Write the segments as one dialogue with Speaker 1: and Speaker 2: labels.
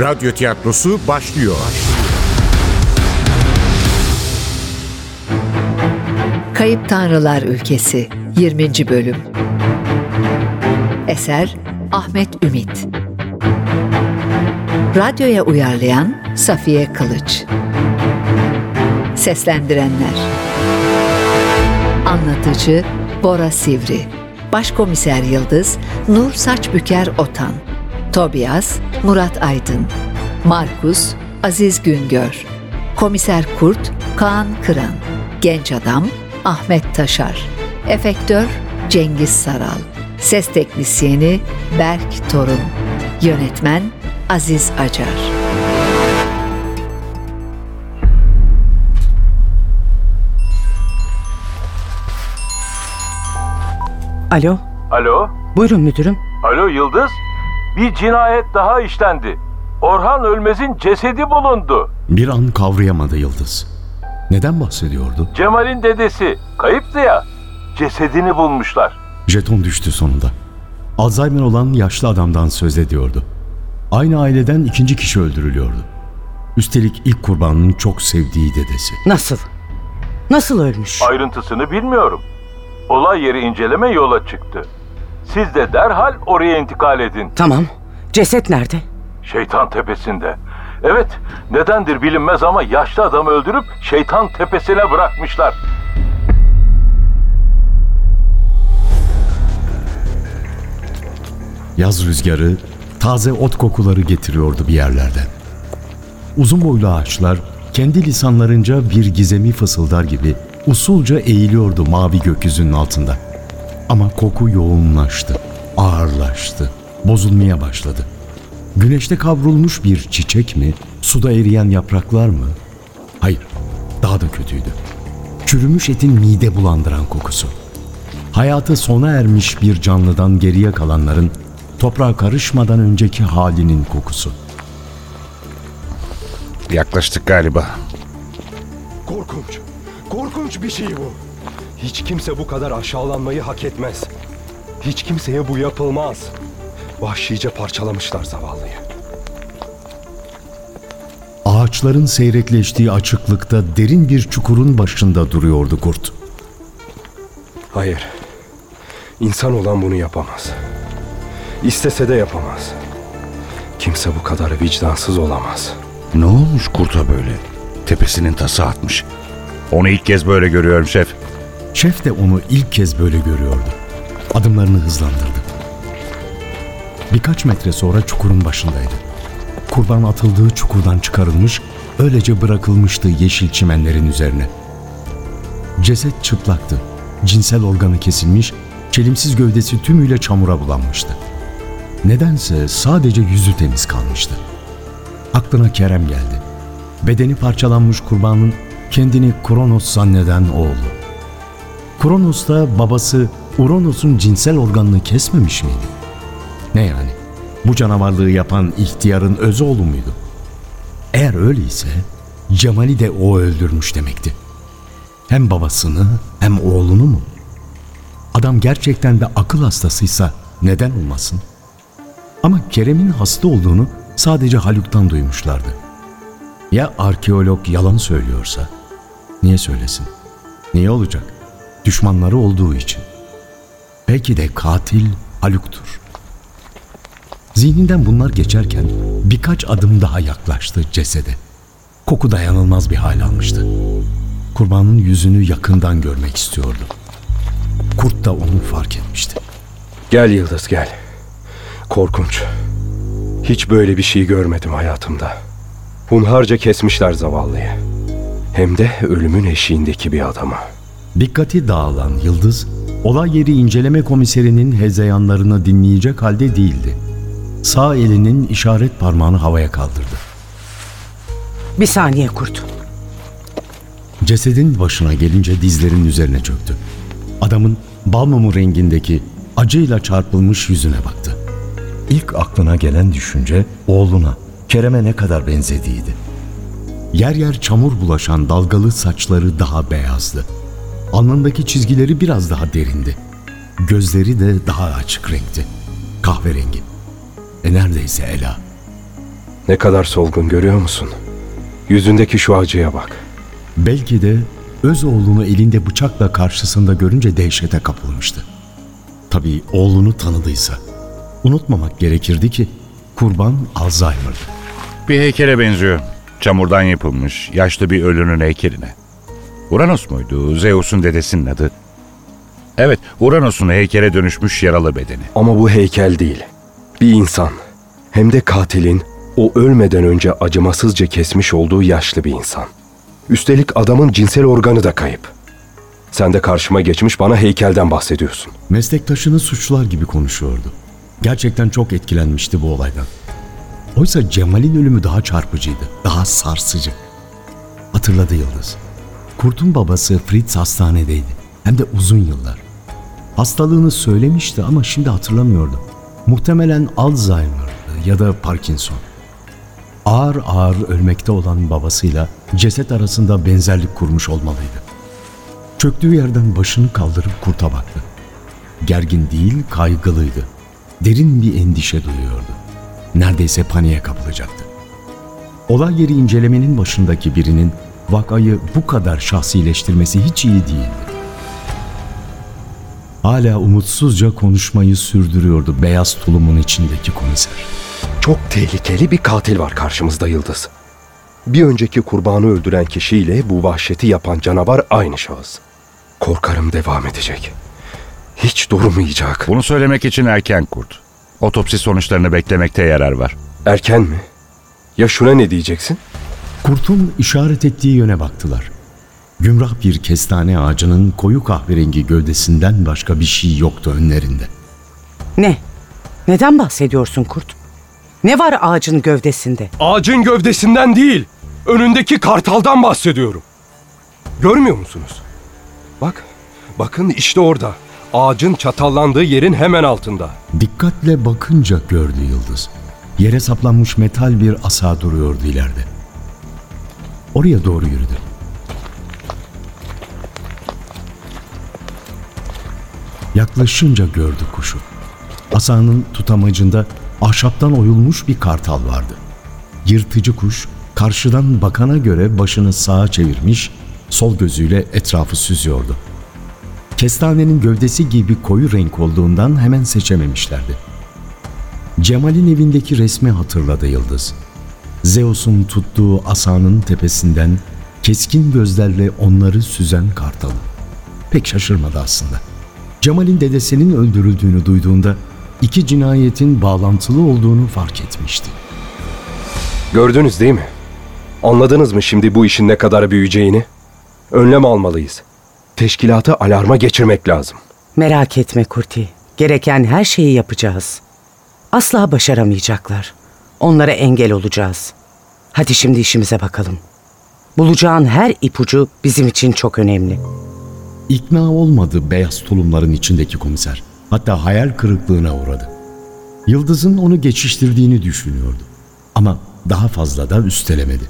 Speaker 1: Radyo tiyatrosu başlıyor.
Speaker 2: Kayıp Tanrılar Ülkesi 20. Bölüm. Eser Ahmet Ümit. Radyoya uyarlayan Safiye Kılıç. Seslendirenler. Anlatıcı Bora Sivri. Başkomiser Yıldız Nur Saçbüker Otan Tobias Murat Aydın Markus Aziz Güngör Komiser Kurt Kaan Kıran Genç Adam Ahmet Taşar Efektör Cengiz Saral Ses Teknisyeni Berk Torun Yönetmen Aziz Acar
Speaker 3: Alo,
Speaker 4: Alo?
Speaker 3: buyurun müdürüm.
Speaker 4: Alo Yıldız? Bir cinayet daha işlendi. Orhan Ölmez'in cesedi bulundu.
Speaker 5: Bir an kavrayamadı Yıldız. Neden bahsediyordu?
Speaker 4: Cemal'in dedesi kayıptı ya. Cesedini bulmuşlar.
Speaker 5: Jeton düştü sonunda. Alzheimer olan yaşlı adamdan söz ediyordu. Aynı aileden ikinci kişi öldürülüyordu. Üstelik ilk kurbanının çok sevdiği dedesi.
Speaker 3: Nasıl? Nasıl ölmüş?
Speaker 4: Ayrıntısını bilmiyorum. Olay yeri inceleme yola çıktı. Siz de derhal oraya intikal edin.
Speaker 3: Tamam. Ceset nerede?
Speaker 4: Şeytan tepesinde. Evet, nedendir bilinmez ama yaşlı adamı öldürüp şeytan tepesine bırakmışlar.
Speaker 5: Yaz rüzgarı taze ot kokuları getiriyordu bir yerlerden. Uzun boylu ağaçlar kendi lisanlarınca bir gizemi fısıldar gibi usulca eğiliyordu mavi gökyüzünün altında. Ama koku yoğunlaştı, ağırlaştı, bozulmaya başladı. Güneşte kavrulmuş bir çiçek mi, suda eriyen yapraklar mı? Hayır, daha da kötüydü. Çürümüş etin mide bulandıran kokusu. Hayatı sona ermiş bir canlıdan geriye kalanların toprağa karışmadan önceki halinin kokusu.
Speaker 6: Yaklaştık galiba.
Speaker 7: Korkunç. Korkunç bir şey bu. Hiç kimse bu kadar aşağılanmayı hak etmez. Hiç kimseye bu yapılmaz. Vahşice parçalamışlar zavallıyı.
Speaker 5: Ağaçların seyrekleştiği açıklıkta derin bir çukurun başında duruyordu kurt.
Speaker 7: Hayır. İnsan olan bunu yapamaz. İstese de yapamaz. Kimse bu kadar vicdansız olamaz.
Speaker 6: Ne olmuş kurta böyle? Tepesinin tası atmış. Onu ilk kez böyle görüyorum şef.
Speaker 5: Şef de onu ilk kez böyle görüyordu. Adımlarını hızlandırdı. Birkaç metre sonra çukurun başındaydı. Kurban atıldığı çukurdan çıkarılmış, öylece bırakılmıştı yeşil çimenlerin üzerine. Ceset çıplaktı. Cinsel organı kesilmiş, çelimsiz gövdesi tümüyle çamura bulanmıştı. Nedense sadece yüzü temiz kalmıştı. Aklına Kerem geldi. Bedeni parçalanmış kurbanın kendini Kronos zanneden oğlu. Kronos da babası Uranus'un cinsel organını kesmemiş miydi? Ne yani? Bu canavarlığı yapan ihtiyarın öz oğlu muydu? Eğer öyleyse Cemal'i de o öldürmüş demekti. Hem babasını hem oğlunu mu? Adam gerçekten de akıl hastasıysa neden olmasın? Ama Kerem'in hasta olduğunu sadece Haluk'tan duymuşlardı. Ya arkeolog yalan söylüyorsa? Niye söylesin? Niye olacak? Düşmanları olduğu için. Belki de katil Haluk'tur. Zihninden bunlar geçerken birkaç adım daha yaklaştı cesede. Koku dayanılmaz bir hal almıştı. Kurbanın yüzünü yakından görmek istiyordu. Kurt da onu fark etmişti.
Speaker 7: Gel Yıldız gel. Korkunç. Hiç böyle bir şey görmedim hayatımda. Hunharca kesmişler zavallıyı. Hem de ölümün eşiğindeki bir adamı.
Speaker 5: Dikkati dağılan Yıldız, olay yeri inceleme komiserinin hezeyanlarını dinleyecek halde değildi. Sağ elinin işaret parmağını havaya kaldırdı.
Speaker 3: Bir saniye kurt.
Speaker 5: Cesedin başına gelince dizlerinin üzerine çöktü. Adamın bal mumu rengindeki acıyla çarpılmış yüzüne baktı. İlk aklına gelen düşünce oğluna, Kerem'e ne kadar benzediğiydi. Yer yer çamur bulaşan dalgalı saçları daha beyazdı. Alnındaki çizgileri biraz daha derindi. Gözleri de daha açık renkti. Kahverengi. E neredeyse Ela.
Speaker 7: Ne kadar solgun görüyor musun? Yüzündeki şu acıya bak.
Speaker 5: Belki de öz oğlunu elinde bıçakla karşısında görünce dehşete kapılmıştı. Tabii oğlunu tanıdıysa. Unutmamak gerekirdi ki kurban Alzheimer'dı.
Speaker 6: Bir heykele benziyor. Çamurdan yapılmış, yaşlı bir ölünün heykeline. Uranos muydu? Zeus'un dedesinin adı. Evet, Uranos'un heykele dönüşmüş yaralı bedeni.
Speaker 7: Ama bu heykel değil. Bir insan. Hem de katilin o ölmeden önce acımasızca kesmiş olduğu yaşlı bir insan. Üstelik adamın cinsel organı da kayıp. Sen de karşıma geçmiş bana heykelden bahsediyorsun.
Speaker 5: Meslektaşını suçlar gibi konuşuyordu. Gerçekten çok etkilenmişti bu olaydan. Oysa Cemal'in ölümü daha çarpıcıydı, daha sarsıcı. Hatırladı Yıldız. Kurt'un babası Fritz hastanedeydi. Hem de uzun yıllar. Hastalığını söylemişti ama şimdi hatırlamıyordu. Muhtemelen Alzheimer'dı ya da Parkinson. Ağır ağır ölmekte olan babasıyla ceset arasında benzerlik kurmuş olmalıydı. Çöktüğü yerden başını kaldırıp kurta baktı. Gergin değil, kaygılıydı. Derin bir endişe duyuyordu. Neredeyse paniğe kapılacaktı. Olay yeri incelemenin başındaki birinin vakayı bu kadar şahsileştirmesi hiç iyi değildi. Hala umutsuzca konuşmayı sürdürüyordu beyaz tulumun içindeki komiser.
Speaker 7: Çok tehlikeli bir katil var karşımızda Yıldız. Bir önceki kurbanı öldüren kişiyle bu vahşeti yapan canavar aynı şahıs. Korkarım devam edecek. Hiç durmayacak.
Speaker 6: Bunu söylemek için erken kurt. Otopsi sonuçlarını beklemekte yarar var.
Speaker 7: Erken mi? Ya şuna ne diyeceksin?
Speaker 5: Kurtun işaret ettiği yöne baktılar. Gümrah bir kestane ağacının koyu kahverengi gövdesinden başka bir şey yoktu önlerinde.
Speaker 3: Ne? Neden bahsediyorsun kurt? Ne var ağacın gövdesinde?
Speaker 7: Ağacın gövdesinden değil, önündeki kartaldan bahsediyorum. Görmüyor musunuz? Bak, bakın işte orada. Ağacın çatallandığı yerin hemen altında.
Speaker 5: Dikkatle bakınca gördü Yıldız. Yere saplanmış metal bir asa duruyordu ileride. Oraya doğru yürüdü. Yaklaşınca gördü kuşu. Asanın tutamacında ahşaptan oyulmuş bir kartal vardı. Yırtıcı kuş karşıdan bakana göre başını sağa çevirmiş, sol gözüyle etrafı süzüyordu. Kestanenin gövdesi gibi koyu renk olduğundan hemen seçememişlerdi. Cemal'in evindeki resmi hatırladı Yıldız. Zeus'un tuttuğu asanın tepesinden keskin gözlerle onları süzen kartalı. Pek şaşırmadı aslında. Cemal'in dedesinin öldürüldüğünü duyduğunda iki cinayetin bağlantılı olduğunu fark etmişti.
Speaker 7: Gördünüz değil mi? Anladınız mı şimdi bu işin ne kadar büyüyeceğini? Önlem almalıyız. Teşkilatı alarma geçirmek lazım.
Speaker 3: Merak etme Kurti. Gereken her şeyi yapacağız. Asla başaramayacaklar. Onlara engel olacağız. Hadi şimdi işimize bakalım. Bulacağın her ipucu bizim için çok önemli.
Speaker 5: İkna olmadı beyaz tulumların içindeki komiser. Hatta hayal kırıklığına uğradı. Yıldız'ın onu geçiştirdiğini düşünüyordu. Ama daha fazla da üstelemedi.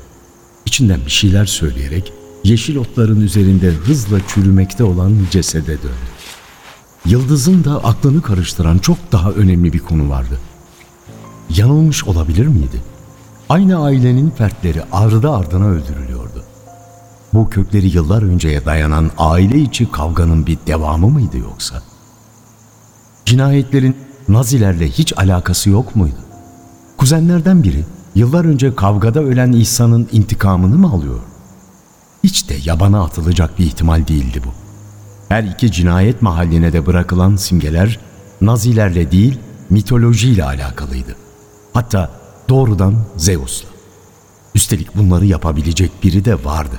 Speaker 5: İçinden bir şeyler söyleyerek yeşil otların üzerinde hızla çürümekte olan cesede döndü. Yıldız'ın da aklını karıştıran çok daha önemli bir konu vardı. Yanılmış olabilir miydi? Aynı ailenin fertleri ardı ardına öldürülüyordu. Bu kökleri yıllar önceye dayanan aile içi kavganın bir devamı mıydı yoksa? Cinayetlerin Nazilerle hiç alakası yok muydu? Kuzenlerden biri yıllar önce kavgada ölen İhsan'ın intikamını mı alıyor? Hiç de yabana atılacak bir ihtimal değildi bu. Her iki cinayet mahalline de bırakılan simgeler Nazilerle değil mitolojiyle alakalıydı. Hatta doğrudan Zeus'la. Üstelik bunları yapabilecek biri de vardı.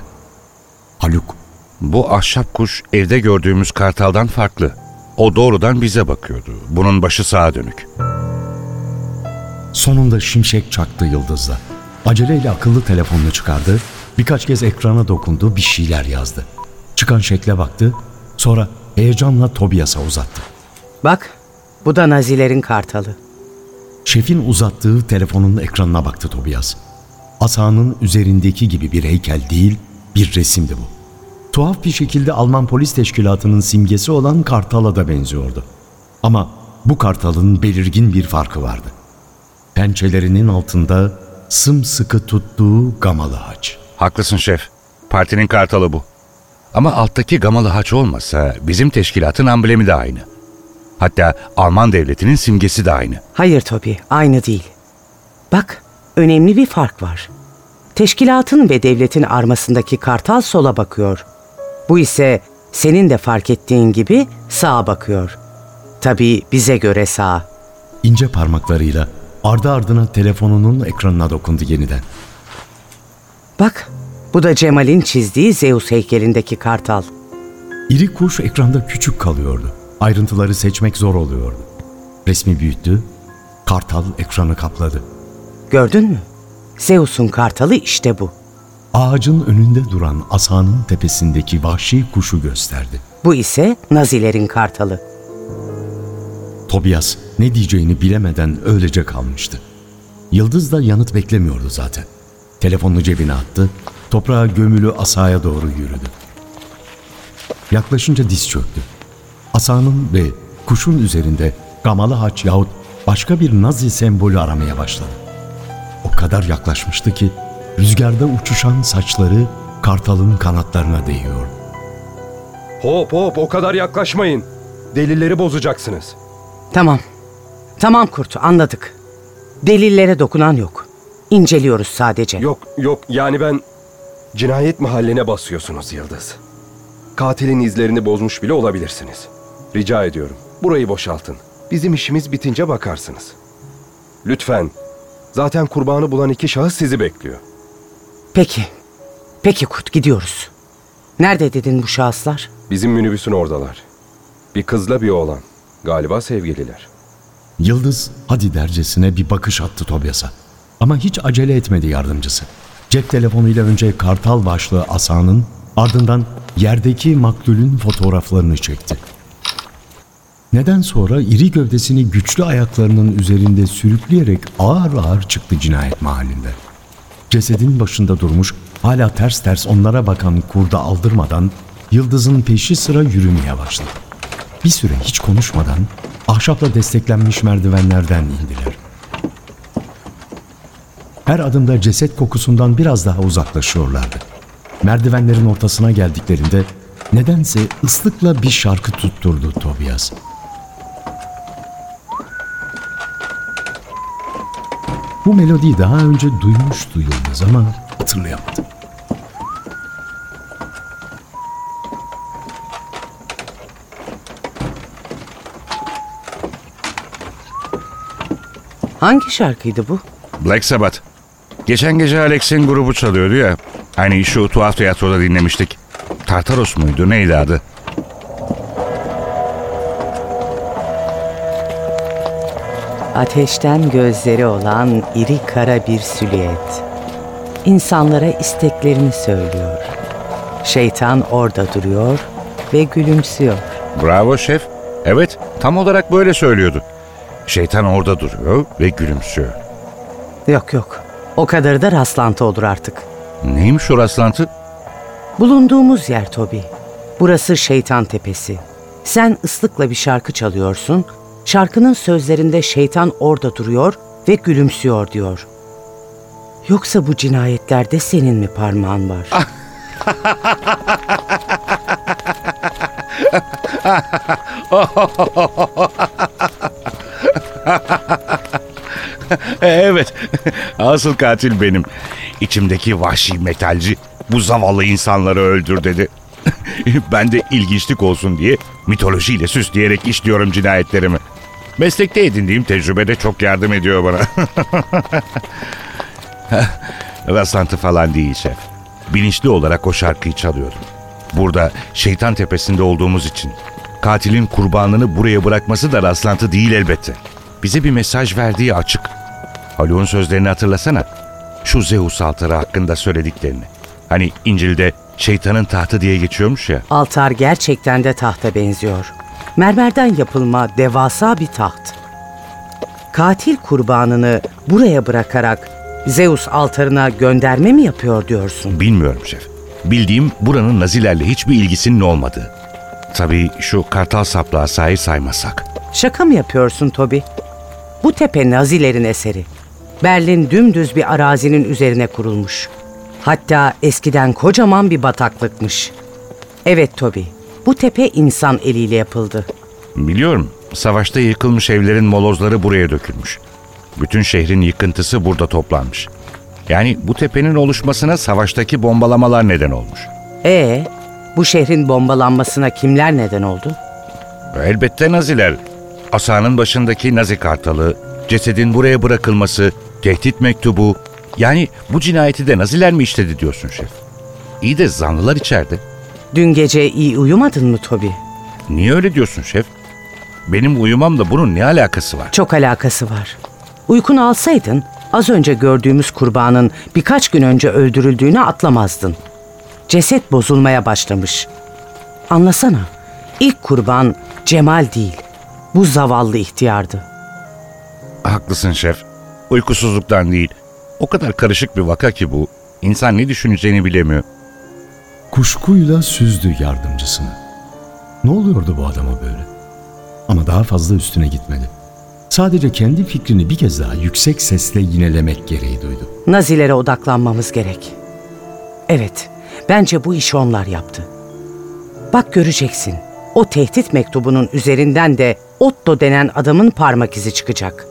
Speaker 5: Haluk.
Speaker 6: Bu ahşap kuş evde gördüğümüz kartaldan farklı. O doğrudan bize bakıyordu. Bunun başı sağa dönük.
Speaker 5: Sonunda şimşek çaktı yıldızla. Aceleyle akıllı telefonunu çıkardı, birkaç kez ekrana dokundu, bir şeyler yazdı. Çıkan şekle baktı, sonra heyecanla Tobias'a uzattı.
Speaker 3: Bak, bu da Nazilerin kartalı.
Speaker 5: Şefin uzattığı telefonun ekranına baktı Tobias. Asanın üzerindeki gibi bir heykel değil, bir resimdi bu. Tuhaf bir şekilde Alman polis teşkilatının simgesi olan kartala da benziyordu. Ama bu kartalın belirgin bir farkı vardı. Pençelerinin altında sımsıkı tuttuğu gamalı haç.
Speaker 6: Haklısın şef. Partinin kartalı bu. Ama alttaki gamalı haç olmasa bizim teşkilatın amblemi de aynı. Hatta Alman devletinin simgesi de aynı.
Speaker 3: Hayır Toby, aynı değil. Bak, önemli bir fark var. Teşkilatın ve devletin armasındaki kartal sola bakıyor. Bu ise senin de fark ettiğin gibi sağa bakıyor. Tabii bize göre sağ.
Speaker 5: İnce parmaklarıyla ardı ardına telefonunun ekranına dokundu yeniden.
Speaker 3: Bak, bu da Cemal'in çizdiği Zeus heykelindeki kartal.
Speaker 5: İri kuş ekranda küçük kalıyordu. Ayrıntıları seçmek zor oluyordu. Resmi büyüttü, kartal ekranı kapladı.
Speaker 3: Gördün mü? Zeus'un kartalı işte bu.
Speaker 5: Ağacın önünde duran asanın tepesindeki vahşi kuşu gösterdi.
Speaker 3: Bu ise Nazilerin kartalı.
Speaker 5: Tobias ne diyeceğini bilemeden öylece kalmıştı. Yıldız da yanıt beklemiyordu zaten. Telefonunu cebine attı, toprağa gömülü asaya doğru yürüdü. Yaklaşınca diz çöktü. Asanın ve kuşun üzerinde gamalı haç yahut başka bir nazi sembolü aramaya başladı. O kadar yaklaşmıştı ki rüzgarda uçuşan saçları kartalın kanatlarına değiyordu.
Speaker 7: Hop hop o kadar yaklaşmayın. Delilleri bozacaksınız.
Speaker 3: Tamam. Tamam Kurt, anladık. Delillere dokunan yok. İnceliyoruz sadece.
Speaker 7: Yok yok yani ben cinayet mahalline basıyorsunuz Yıldız. Katilin izlerini bozmuş bile olabilirsiniz. Rica ediyorum burayı boşaltın. Bizim işimiz bitince bakarsınız. Lütfen. Zaten kurbanı bulan iki şahıs sizi bekliyor.
Speaker 3: Peki. Peki Kurt, gidiyoruz. Nerede dedin bu şahıslar?
Speaker 7: Bizim minibüsün oradalar. Bir kızla bir oğlan. Galiba sevgililer.
Speaker 5: Yıldız hadi dercesine bir bakış attı Tobias'a. Ama hiç acele etmedi yardımcısı. Cep telefonuyla önce kartal başlığı asanın ardından yerdeki maktulün fotoğraflarını çekti. Neden sonra iri gövdesini güçlü ayaklarının üzerinde sürükleyerek ağır ağır çıktı cinayet mahallinde. Cesedin başında durmuş, hala ters ters onlara bakan kurda aldırmadan Yıldız'ın peşi sıra yürümeye başladı. Bir süre hiç konuşmadan ahşapla desteklenmiş merdivenlerden indiler. Her adımda ceset kokusundan biraz daha uzaklaşıyorlardı. Merdivenlerin ortasına geldiklerinde nedense ıslıkla bir şarkı tutturdu Tobias. Bu melodiyi daha önce duymuştu Yıldız ama hatırlayamadı.
Speaker 3: Hangi şarkıydı bu?
Speaker 6: Black Sabbath. Geçen gece Alex'in grubu çalıyordu ya. Hani şu tuhaf tiyatroda dinlemiştik. Tartaros muydu neydi adı?
Speaker 3: Ateşten gözleri olan iri kara bir silüet. İnsanlara isteklerini söylüyor. Şeytan orada duruyor ve gülümsüyor.
Speaker 6: Bravo şef. Evet tam olarak böyle söylüyordu. Şeytan orada duruyor ve gülümsüyor.
Speaker 3: Yok yok. O kadar da rastlantı olur artık.
Speaker 6: Neymiş o rastlantı?
Speaker 3: Bulunduğumuz yer Toby. Burası Şeytan Tepesi. Sen ıslıkla bir şarkı çalıyorsun. Şarkının sözlerinde şeytan orada duruyor ve gülümsüyor diyor. Yoksa bu cinayetlerde senin mi parmağın var?
Speaker 6: evet. Asıl katil benim. İçimdeki vahşi metalci bu zavallı insanları öldür dedi. ben de ilginçlik olsun diye mitolojiyle süsleyerek işliyorum cinayetlerimi. Meslekte edindiğim tecrübe de çok yardım ediyor bana. Rastlantı falan değil şef. Bilinçli olarak o şarkıyı çalıyorum. Burada şeytan tepesinde olduğumuz için. Katilin kurbanını buraya bırakması da rastlantı değil elbette. Bize bir mesaj verdiği açık. Haluk'un sözlerini hatırlasana. Şu Zeus altarı hakkında söylediklerini. Hani İncil'de şeytanın tahtı diye geçiyormuş ya.
Speaker 3: Altar gerçekten de tahta benziyor. Mermerden yapılma devasa bir taht. Katil kurbanını buraya bırakarak Zeus altarına gönderme mi yapıyor diyorsun?
Speaker 6: Bilmiyorum şef. Bildiğim buranın Nazilerle hiçbir ilgisinin olmadığı. Tabii şu kartal saplığa sahip saymazsak.
Speaker 3: Şaka mı yapıyorsun Toby? Bu tepe Nazilerin eseri. Berlin dümdüz bir arazinin üzerine kurulmuş. Hatta eskiden kocaman bir bataklıkmış. Evet Toby, bu tepe insan eliyle yapıldı.
Speaker 6: Biliyorum. Savaşta yıkılmış evlerin molozları buraya dökülmüş. Bütün şehrin yıkıntısı burada toplanmış. Yani bu tepenin oluşmasına savaştaki bombalamalar neden olmuş.
Speaker 3: E bu şehrin bombalanmasına kimler neden oldu?
Speaker 6: Elbette Naziler. Asanın başındaki Nazi kartalı, cesedin buraya bırakılması, tehdit mektubu. Yani bu cinayeti de Naziler mi işledi diyorsun şef? İyi de zanlılar içeride.
Speaker 3: Dün gece iyi uyumadın mı Toby?
Speaker 6: Niye öyle diyorsun şef? Benim uyumamla bunun ne alakası var?
Speaker 3: Çok alakası var. Uykunu alsaydın az önce gördüğümüz kurbanın birkaç gün önce öldürüldüğünü atlamazdın. Ceset bozulmaya başlamış. Anlasana. ilk kurban Cemal değil. Bu zavallı ihtiyardı.
Speaker 6: Haklısın şef. Uykusuzluktan değil. O kadar karışık bir vaka ki bu. İnsan ne düşüneceğini bilemiyor.
Speaker 5: Kuşkuyla süzdü yardımcısını. Ne oluyordu bu adama böyle? Ama daha fazla üstüne gitmedi. Sadece kendi fikrini bir kez daha yüksek sesle yinelemek gereği duydu.
Speaker 3: Nazilere odaklanmamız gerek. Evet, bence bu işi onlar yaptı. Bak göreceksin. O tehdit mektubunun üzerinden de Otto denen adamın parmak izi çıkacak.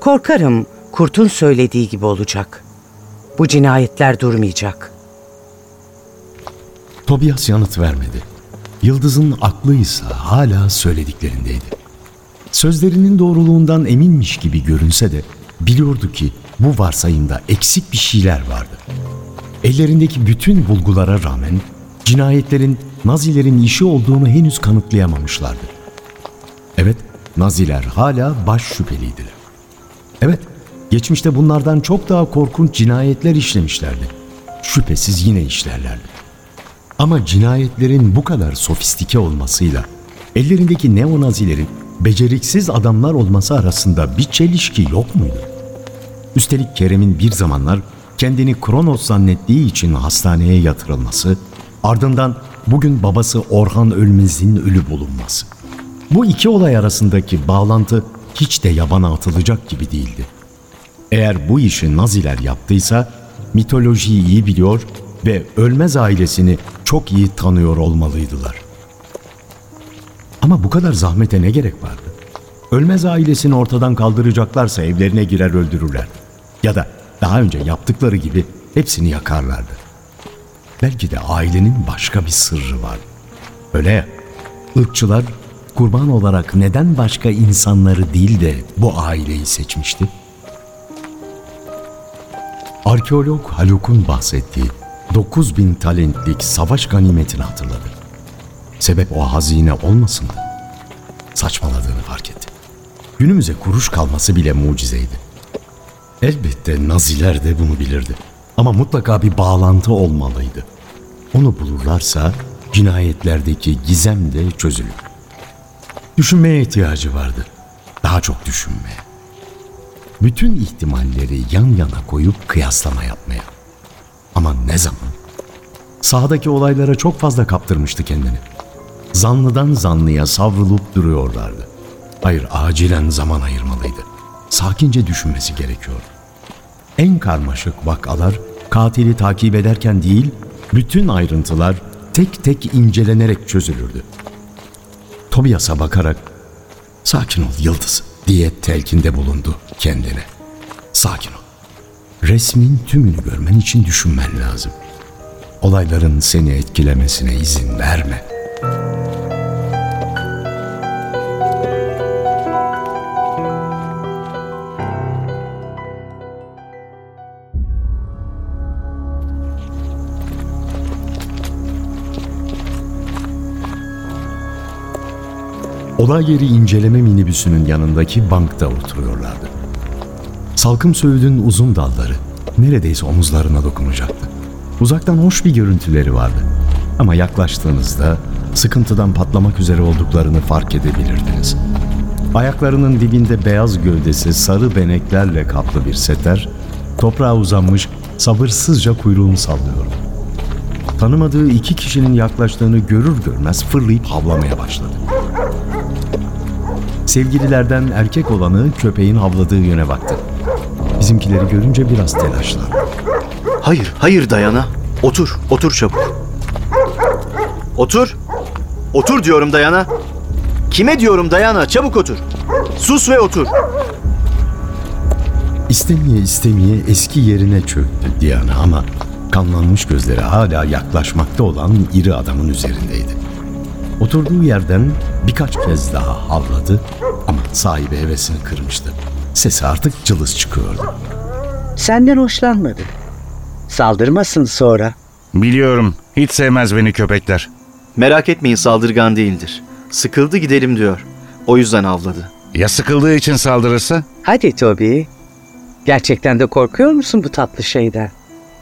Speaker 3: Korkarım Kurt'un söylediği gibi olacak. Bu cinayetler durmayacak.
Speaker 5: Tobias yanıt vermedi. Yıldız'ın aklıysa hala söylediklerindeydi. Sözlerinin doğruluğundan eminmiş gibi görünse de biliyordu ki bu varsayımda eksik bir şeyler vardı. Ellerindeki bütün bulgulara rağmen cinayetlerin Nazilerin işi olduğunu henüz kanıtlayamamışlardı. Evet, Naziler hala baş şüpheliydiler. Evet, geçmişte bunlardan çok daha korkunç cinayetler işlemişlerdi. Şüphesiz yine işlerlerdi. Ama cinayetlerin bu kadar sofistike olmasıyla ellerindeki neonazilerin beceriksiz adamlar olması arasında bir çelişki yok muydu? Üstelik Kerem'in bir zamanlar kendini Kronos zannettiği için hastaneye yatırılması, ardından bugün babası Orhan Ölmez'in ölü bulunması. Bu iki olay arasındaki bağlantı hiç de yabana atılacak gibi değildi. Eğer bu işi Naziler yaptıysa mitolojiyi iyi biliyor ve Ölmez ailesini çok iyi tanıyor olmalıydılar. Ama bu kadar zahmete ne gerek vardı? Ölmez ailesini ortadan kaldıracaklarsa evlerine girer öldürürler. Ya da daha önce yaptıkları gibi hepsini yakarlardı. Belki de ailenin başka bir sırrı var. Öyle ya, ırkçılar kurban olarak neden başka insanları değil de bu aileyi seçmişti? Arkeolog Haluk'un bahsettiği 9000 talentlik savaş ganimetini hatırladı. Sebep o hazine olmasındı. Saçmaladığını fark etti. Günümüze kuruş kalması bile mucizeydi. Elbette Naziler de bunu bilirdi. Ama mutlaka bir bağlantı olmalıydı. Onu bulurlarsa cinayetlerdeki gizem de çözülür. Düşünmeye ihtiyacı vardı. Daha çok düşünmeye. Bütün ihtimalleri yan yana koyup kıyaslama yapmaya. Ama ne zaman? Sahadaki olaylara çok fazla kaptırmıştı kendini. Zanlıdan zanlıya savrulup duruyorlardı. Hayır, acilen zaman ayırmalıydı. Sakince düşünmesi gerekiyor. En karmaşık vakalar katili takip ederken değil, bütün ayrıntılar tek tek incelenerek çözülürdü. Tobias'a bakarak "Sakin ol Yıldız." diye telkinde bulundu kendine. Sakin ol. Resmin tümünü görmen için düşünmen lazım. Olayların seni etkilemesine izin verme. Olay yeri inceleme minibüsünün yanındaki bankta oturuyorlardı. Salkım Söğüt'ün uzun dalları neredeyse omuzlarına dokunacaktı. Uzaktan hoş bir görüntüleri vardı. Ama yaklaştığınızda sıkıntıdan patlamak üzere olduklarını fark edebilirdiniz. Ayaklarının dibinde beyaz gövdesi sarı beneklerle kaplı bir seter, toprağa uzanmış sabırsızca kuyruğunu sallıyor. Tanımadığı iki kişinin yaklaştığını görür görmez fırlayıp havlamaya başladı. Sevgililerden erkek olanı köpeğin havladığı yöne baktı. Bizimkileri görünce biraz telaşlandı.
Speaker 8: Hayır, hayır Dayana. Otur, otur çabuk. Otur. Otur diyorum Dayana. Kime diyorum Dayana? Çabuk otur. Sus ve otur.
Speaker 5: İstemeye istemeye eski yerine çöktü Diana ama kanlanmış gözleri hala yaklaşmakta olan iri adamın üzerindeydi. Oturduğu yerden birkaç kez daha havladı ama sahibi hevesini kırmıştı. Sesi artık cılız çıkıyordu.
Speaker 3: Senden hoşlanmadı. Saldırmasın sonra.
Speaker 6: Biliyorum. Hiç sevmez beni köpekler.
Speaker 8: Merak etmeyin saldırgan değildir. Sıkıldı gidelim diyor. O yüzden avladı.
Speaker 6: Ya sıkıldığı için saldırırsa?
Speaker 3: Hadi Toby. Gerçekten de korkuyor musun bu tatlı şeyden?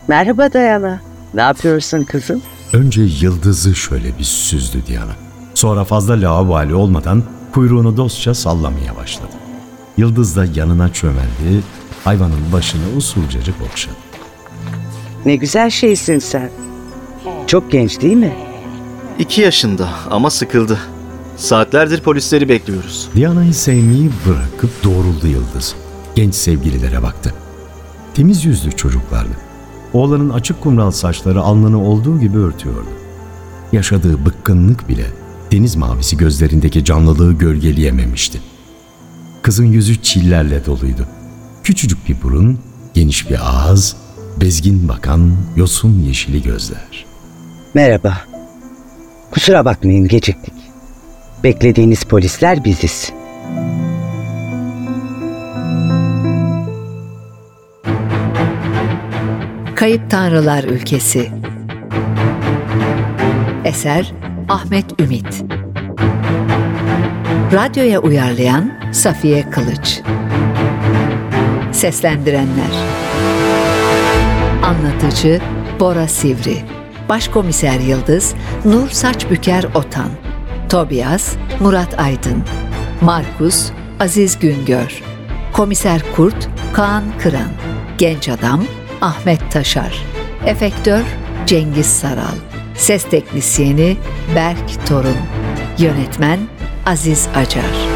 Speaker 3: Merhaba Dayana. Ne yapıyorsun kızım?
Speaker 5: Önce yıldızı şöyle bir süzdü Diana. Sonra fazla laubali olmadan kuyruğunu dostça sallamaya başladı. Yıldız da yanına çömeldi, hayvanın başını usulcacık okşadı.
Speaker 3: Ne güzel şeysin sen. Çok genç değil mi?
Speaker 8: İki yaşında ama sıkıldı. Saatlerdir polisleri bekliyoruz.
Speaker 5: Diana'yı sevmeyi bırakıp doğruldu Yıldız. Genç sevgililere baktı. Temiz yüzlü çocuklardı. Oğlanın açık kumral saçları alnını olduğu gibi örtüyordu. Yaşadığı bıkkınlık bile deniz mavisi gözlerindeki canlılığı gölgeleyememişti. Kızın yüzü çillerle doluydu. Küçücük bir burun, geniş bir ağız, bezgin bakan yosun yeşili gözler.
Speaker 3: Merhaba. Kusura bakmayın geciktik. Beklediğiniz polisler biziz.
Speaker 2: Kayıp Tanrılar Ülkesi Eser Ahmet Ümit Radyoya uyarlayan Safiye Kılıç. Seslendirenler. Anlatıcı Bora Sivri. Başkomiser Yıldız Nur Saçbüker Otan. Tobias Murat Aydın. Markus Aziz Güngör. Komiser Kurt Kaan Kıran. Genç Adam Ahmet Taşar. Efektör Cengiz Saral. Ses Teknisyeni Berk Torun. Yönetmen Aziz Acar